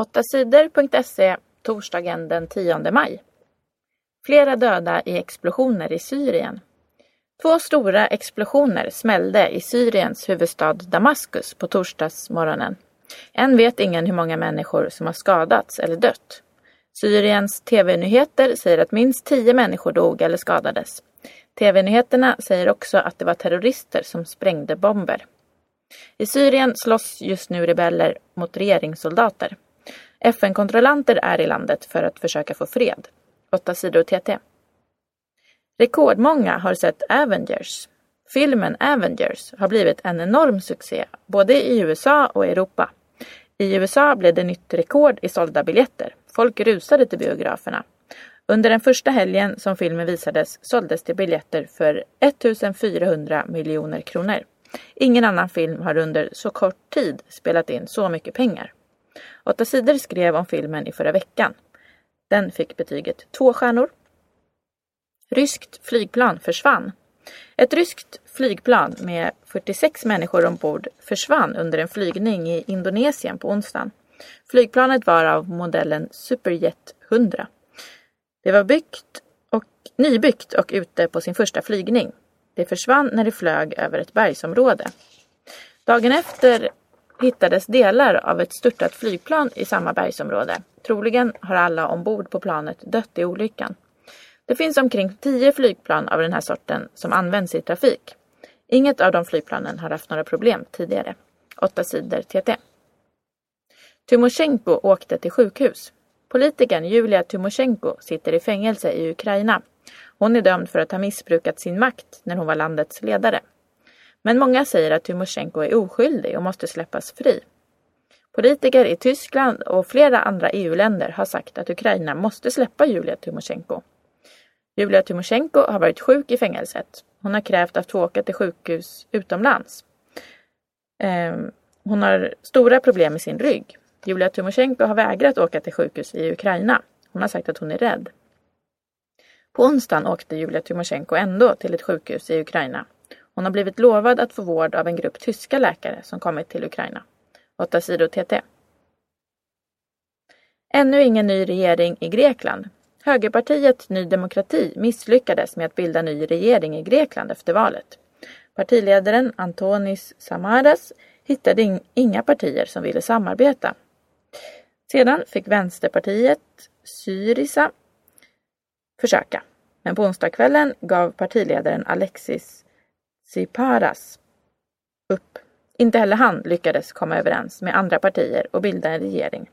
8sidor.se torsdagen den 10 maj. Flera döda i explosioner i Syrien. Två stora explosioner smällde i Syriens huvudstad Damaskus på torsdagsmorgonen. Än vet ingen hur många människor som har skadats eller dött. Syriens TV-nyheter säger att minst tio människor dog eller skadades. TV-nyheterna säger också att det var terrorister som sprängde bomber. I Syrien slåss just nu rebeller mot regeringssoldater. FN-kontrollanter är i landet för att försöka få fred. 8 sidor TT. Rekordmånga har sett Avengers. Filmen Avengers har blivit en enorm succé både i USA och Europa. I USA blev det nytt rekord i sålda biljetter. Folk rusade till biograferna. Under den första helgen som filmen visades såldes det biljetter för 1400 miljoner kronor. Ingen annan film har under så kort tid spelat in så mycket pengar. Åtta sidor skrev om filmen i förra veckan. Den fick betyget två stjärnor. Ryskt flygplan försvann. Ett ryskt flygplan med 46 människor ombord försvann under en flygning i Indonesien på onsdagen. Flygplanet var av modellen Superjet 100. Det var byggt och, nybyggt och ute på sin första flygning. Det försvann när det flög över ett bergsområde. Dagen efter hittades delar av ett störtat flygplan i samma bergsområde. Troligen har alla ombord på planet dött i olyckan. Det finns omkring tio flygplan av den här sorten som används i trafik. Inget av de flygplanen har haft några problem tidigare. 8 sidor TT. Tymosjenko åkte till sjukhus. Politikern Julia Tymosjenko sitter i fängelse i Ukraina. Hon är dömd för att ha missbrukat sin makt när hon var landets ledare. Men många säger att Tymosjenko är oskyldig och måste släppas fri. Politiker i Tyskland och flera andra EU-länder har sagt att Ukraina måste släppa Julia Tymosjenko. Julia Tymosjenko har varit sjuk i fängelset. Hon har krävt att få åka till sjukhus utomlands. Ehm, hon har stora problem med sin rygg. Julia Tymosjenko har vägrat åka till sjukhus i Ukraina. Hon har sagt att hon är rädd. På onsdagen åkte Julia Tymosjenko ändå till ett sjukhus i Ukraina. Hon har blivit lovad att få vård av en grupp tyska läkare som kommit till Ukraina. 8 sidor TT. Ännu ingen ny regering i Grekland. Högerpartiet Ny Demokrati misslyckades med att bilda ny regering i Grekland efter valet. Partiledaren Antonis Samaras hittade inga partier som ville samarbeta. Sedan fick Vänsterpartiet Syriza försöka. Men på onsdagskvällen gav partiledaren Alexis Tsiparas upp. Inte heller han lyckades komma överens med andra partier och bilda en regering.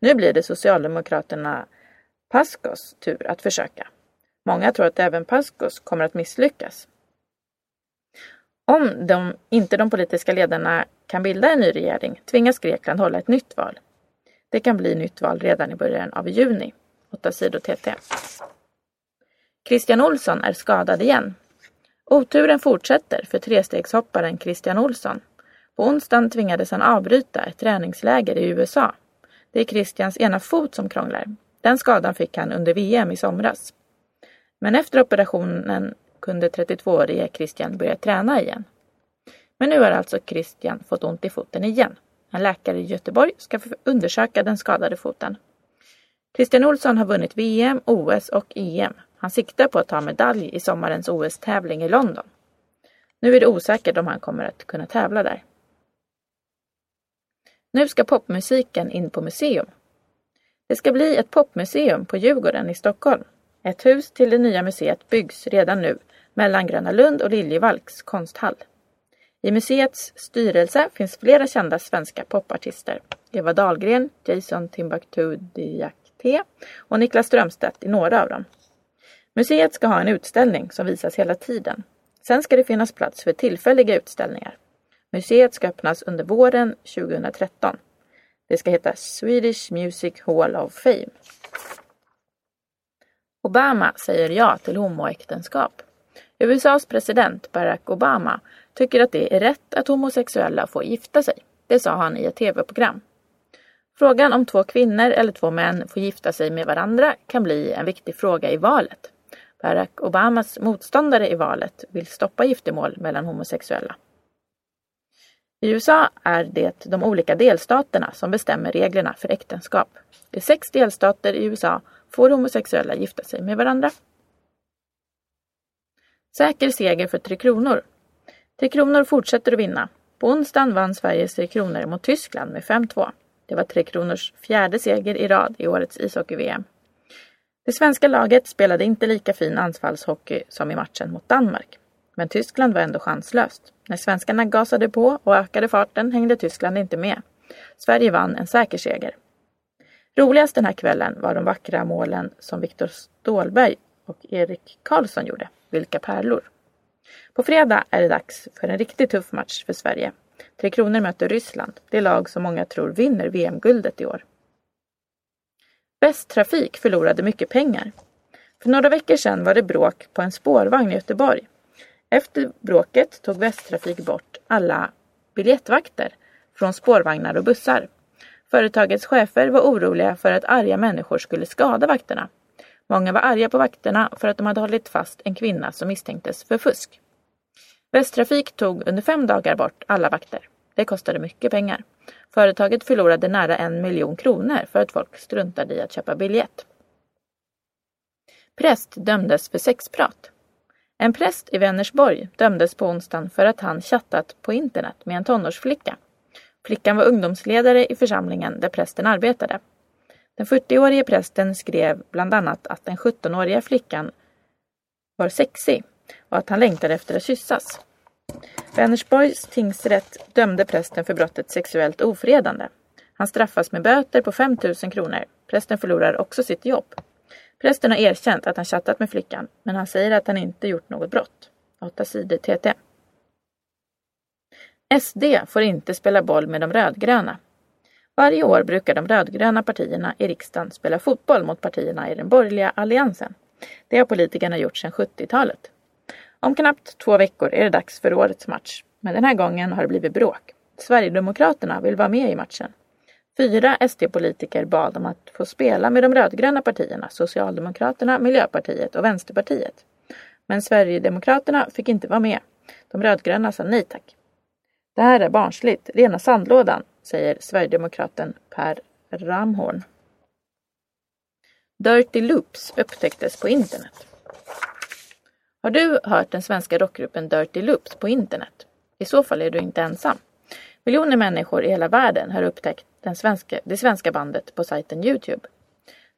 Nu blir det Socialdemokraterna Paskos tur att försöka. Många tror att även Paskos kommer att misslyckas. Om de, inte de politiska ledarna kan bilda en ny regering tvingas Grekland hålla ett nytt val. Det kan bli nytt val redan i början av juni. 8 sidor TT. Christian Olsson är skadad igen. Oturen fortsätter för trestegshopparen Christian Olsson. På onsdagen tvingades han avbryta ett träningsläger i USA. Det är Christians ena fot som krånglar. Den skadan fick han under VM i somras. Men efter operationen kunde 32-årige Christian börja träna igen. Men nu har alltså Christian fått ont i foten igen. En läkare i Göteborg ska undersöka den skadade foten. Christian Olsson har vunnit VM, OS och EM. Han siktar på att ta medalj i sommarens OS-tävling i London. Nu är det osäkert om han kommer att kunna tävla där. Nu ska popmusiken in på museum. Det ska bli ett popmuseum på Djurgården i Stockholm. Ett hus till det nya museet byggs redan nu mellan Gröna Lund och Liljevalchs konsthall. I museets styrelse finns flera kända svenska popartister. Eva Dahlgren, Jason Timbuktu Diakité och Niklas Strömstedt är några av dem. Museet ska ha en utställning som visas hela tiden. Sen ska det finnas plats för tillfälliga utställningar. Museet ska öppnas under våren 2013. Det ska heta Swedish Music Hall of Fame. Obama säger ja till homoäktenskap. USAs president Barack Obama tycker att det är rätt att homosexuella får gifta sig. Det sa han i ett tv-program. Frågan om två kvinnor eller två män får gifta sig med varandra kan bli en viktig fråga i valet. Barack Obamas motståndare i valet vill stoppa giftermål mellan homosexuella. I USA är det de olika delstaterna som bestämmer reglerna för äktenskap. I sex delstater i USA får homosexuella gifta sig med varandra. Säker seger för Tre Kronor. Tre Kronor fortsätter att vinna. På onsdagen vann Sveriges Tre Kronor mot Tyskland med 5-2. Det var Tre Kronors fjärde seger i rad i årets ishockey-VM. Det svenska laget spelade inte lika fin anfallshockey som i matchen mot Danmark. Men Tyskland var ändå chanslöst. När svenskarna gasade på och ökade farten hängde Tyskland inte med. Sverige vann en säker seger. Roligast den här kvällen var de vackra målen som Viktor Stålberg och Erik Karlsson gjorde. Vilka pärlor! På fredag är det dags för en riktigt tuff match för Sverige. Tre Kronor möter Ryssland, det lag som många tror vinner VM-guldet i år. Västtrafik förlorade mycket pengar. För några veckor sedan var det bråk på en spårvagn i Göteborg. Efter bråket tog Västtrafik bort alla biljettvakter från spårvagnar och bussar. Företagets chefer var oroliga för att arga människor skulle skada vakterna. Många var arga på vakterna för att de hade hållit fast en kvinna som misstänktes för fusk. Västtrafik tog under fem dagar bort alla vakter. Det kostade mycket pengar. Företaget förlorade nära en miljon kronor för att folk struntade i att köpa biljett. Präst dömdes för sexprat. En präst i Vänersborg dömdes på onsdagen för att han chattat på internet med en tonårsflicka. Flickan var ungdomsledare i församlingen där prästen arbetade. Den 40-årige prästen skrev bland annat att den 17-åriga flickan var sexig och att han längtade efter att kyssas. Vänersborgs tingsrätt dömde prästen för brottet sexuellt ofredande. Han straffas med böter på 5 000 kronor. Prästen förlorar också sitt jobb. Prästen har erkänt att han chattat med flickan, men han säger att han inte gjort något brott. 8 sidor TT. SD får inte spela boll med de rödgröna. Varje år brukar de rödgröna partierna i riksdagen spela fotboll mot partierna i den borgerliga alliansen. Det har politikerna gjort sedan 70-talet. Om knappt två veckor är det dags för årets match. Men den här gången har det blivit bråk. Sverigedemokraterna vill vara med i matchen. Fyra SD-politiker bad om att få spela med de rödgröna partierna, Socialdemokraterna, Miljöpartiet och Vänsterpartiet. Men Sverigedemokraterna fick inte vara med. De rödgröna sa nej tack. Det här är barnsligt, rena sandlådan, säger Sverigedemokraten Per Ramhorn. Dirty Loops upptäcktes på internet. Har du hört den svenska rockgruppen Dirty Loops på internet? I så fall är du inte ensam. Miljoner människor i hela världen har upptäckt den svenska, det svenska bandet på sajten Youtube.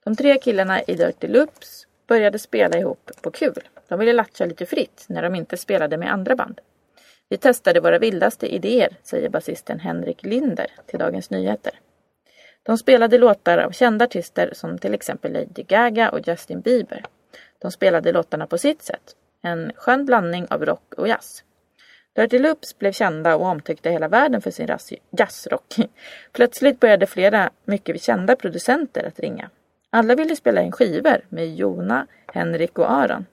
De tre killarna i Dirty Loops började spela ihop på kul. De ville latcha lite fritt när de inte spelade med andra band. Vi testade våra vildaste idéer, säger basisten Henrik Linder till Dagens Nyheter. De spelade låtar av kända artister som till exempel Lady Gaga och Justin Bieber. De spelade låtarna på sitt sätt en skön blandning av rock och jazz. Dirty Loops blev kända och omtyckta i hela världen för sin jazzrock. Plötsligt började flera mycket kända producenter att ringa. Alla ville spela in skivor med Jona, Henrik och Aron.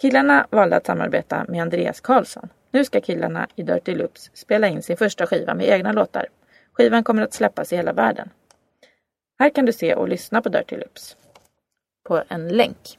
Killarna valde att samarbeta med Andreas Karlsson. Nu ska killarna i Dirty Loops spela in sin första skiva med egna låtar. Skivan kommer att släppas i hela världen. Här kan du se och lyssna på Dirty Loops. På en länk.